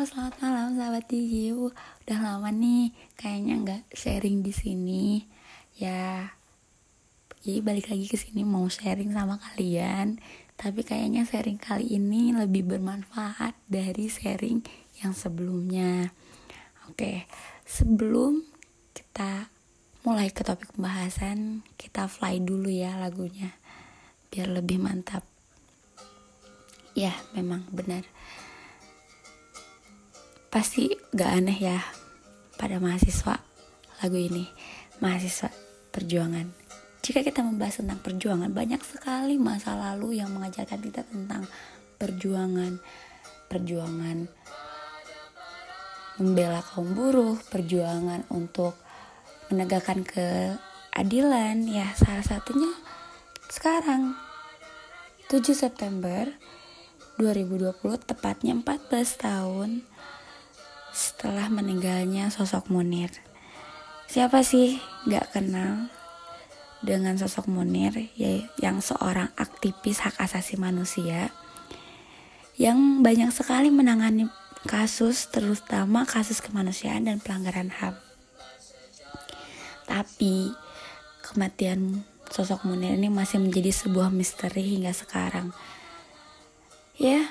selamat malam sahabat TGU. Udah lama nih, kayaknya nggak sharing di sini. Ya, jadi balik lagi ke sini mau sharing sama kalian. Tapi kayaknya sharing kali ini lebih bermanfaat dari sharing yang sebelumnya. Oke, sebelum kita mulai ke topik pembahasan, kita fly dulu ya lagunya. Biar lebih mantap. Ya, memang benar pasti gak aneh ya pada mahasiswa lagu ini. Mahasiswa perjuangan. Jika kita membahas tentang perjuangan banyak sekali masa lalu yang mengajarkan kita tentang perjuangan. Perjuangan membela kaum buruh perjuangan untuk menegakkan keadilan. Ya salah satunya sekarang 7 September 2020 tepatnya 14 tahun setelah meninggalnya sosok Munir. Siapa sih gak kenal dengan sosok Munir ya, yang seorang aktivis hak asasi manusia yang banyak sekali menangani kasus terutama kasus kemanusiaan dan pelanggaran HAM. Tapi kematian sosok Munir ini masih menjadi sebuah misteri hingga sekarang. Ya,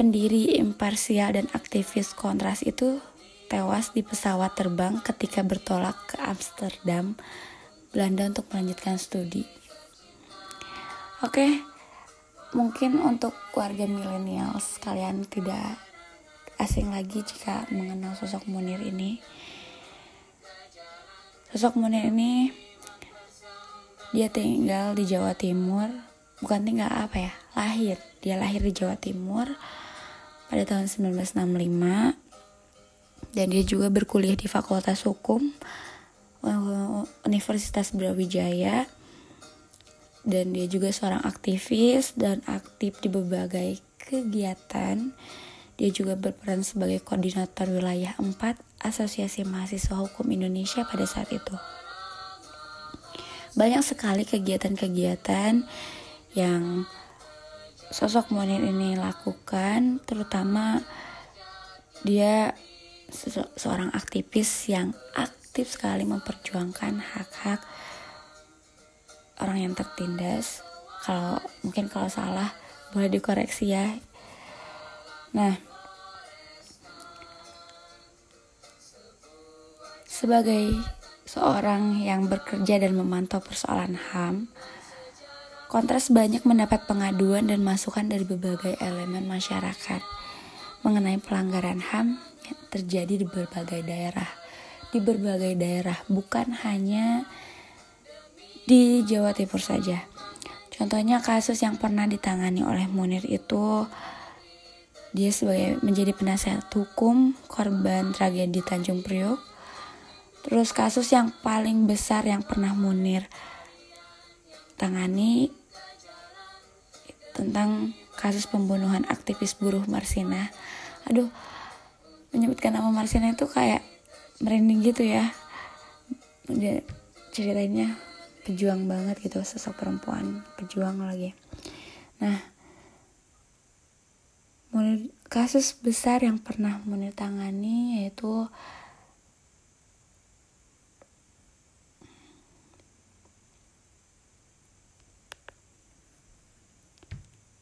pendiri imparsial dan aktivis kontras itu tewas di pesawat terbang ketika bertolak ke Amsterdam, Belanda untuk melanjutkan studi. Oke, mungkin untuk warga milenial kalian tidak asing lagi jika mengenal sosok Munir ini. Sosok Munir ini dia tinggal di Jawa Timur, bukan tinggal apa ya, lahir. Dia lahir di Jawa Timur pada tahun 1965 dan dia juga berkuliah di Fakultas Hukum eh, Universitas Brawijaya dan dia juga seorang aktivis dan aktif di berbagai kegiatan. Dia juga berperan sebagai koordinator wilayah 4 Asosiasi Mahasiswa Hukum Indonesia pada saat itu. Banyak sekali kegiatan-kegiatan yang sosok Munir ini lakukan terutama dia se seorang aktivis yang aktif sekali memperjuangkan hak-hak orang yang tertindas. Kalau mungkin kalau salah boleh dikoreksi ya. Nah sebagai seorang yang bekerja dan memantau persoalan HAM Kontras banyak mendapat pengaduan dan masukan dari berbagai elemen masyarakat mengenai pelanggaran HAM yang terjadi di berbagai daerah. Di berbagai daerah, bukan hanya di Jawa Timur saja. Contohnya kasus yang pernah ditangani oleh Munir itu dia sebagai menjadi penasihat hukum korban tragedi Tanjung Priok. Terus kasus yang paling besar yang pernah Munir tangani tentang kasus pembunuhan aktivis buruh Marsina. Aduh, menyebutkan nama Marsina itu kayak merinding gitu ya. Dia ceritainnya pejuang banget gitu, sosok perempuan pejuang lagi. Nah, kasus besar yang pernah menitangani yaitu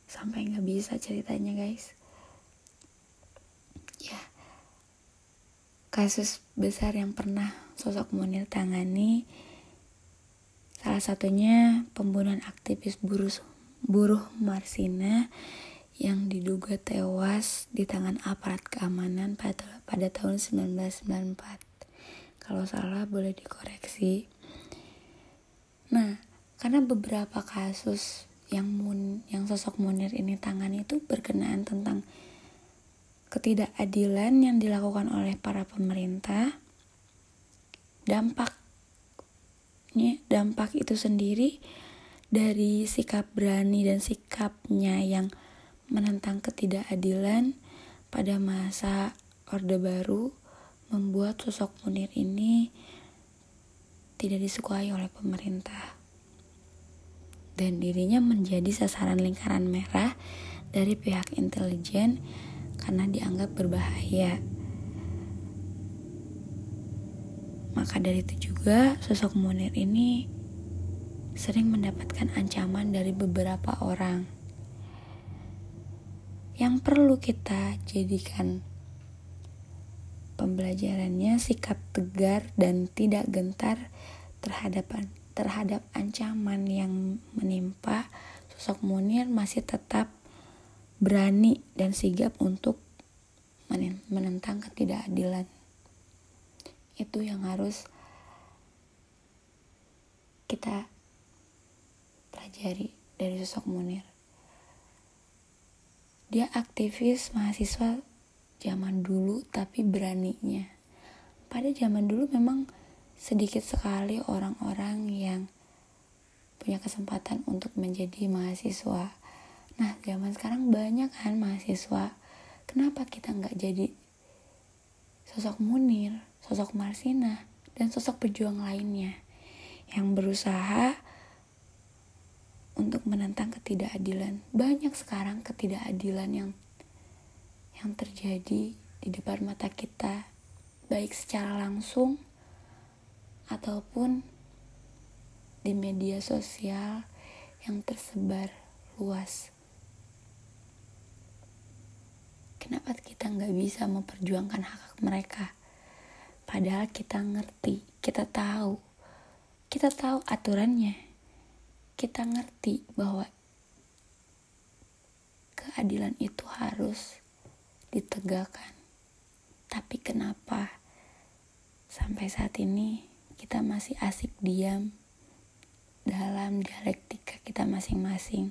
sampai nggak bisa ceritanya guys. Ya. Kasus besar yang pernah sosok Munir tangani salah satunya pembunuhan aktivis buruh buruh Marsina yang diduga tewas di tangan aparat keamanan pada pada tahun 1994 kalau salah boleh dikoreksi. Nah karena beberapa kasus yang mun yang sosok Munir ini tangan itu berkenaan tentang ketidakadilan yang dilakukan oleh para pemerintah. Dampaknya dampak itu sendiri dari sikap berani dan sikapnya yang menentang ketidakadilan pada masa Orde Baru membuat sosok Munir ini tidak disukai oleh pemerintah dan dirinya menjadi sasaran lingkaran merah dari pihak intelijen karena dianggap berbahaya. Maka dari itu juga sosok Munir ini sering mendapatkan ancaman dari beberapa orang. Yang perlu kita jadikan pembelajarannya sikap tegar dan tidak gentar terhadap terhadap ancaman yang menimpa sosok Munir masih tetap berani dan sigap untuk menentang ketidakadilan itu yang harus kita pelajari dari sosok Munir. Dia aktivis mahasiswa zaman dulu tapi beraninya. Pada zaman dulu memang sedikit sekali orang-orang yang punya kesempatan untuk menjadi mahasiswa. Nah, zaman sekarang banyak kan mahasiswa. Kenapa kita nggak jadi sosok Munir, sosok Marsina, dan sosok pejuang lainnya yang berusaha untuk menentang ketidakadilan. Banyak sekarang ketidakadilan yang yang terjadi di depan mata kita, baik secara langsung ataupun di media sosial yang tersebar luas. Kenapa kita nggak bisa memperjuangkan hak, hak mereka? Padahal kita ngerti, kita tahu, kita tahu aturannya. Kita ngerti bahwa keadilan itu harus ditegakkan. Tapi kenapa sampai saat ini kita masih asik diam dalam dialektika kita masing-masing?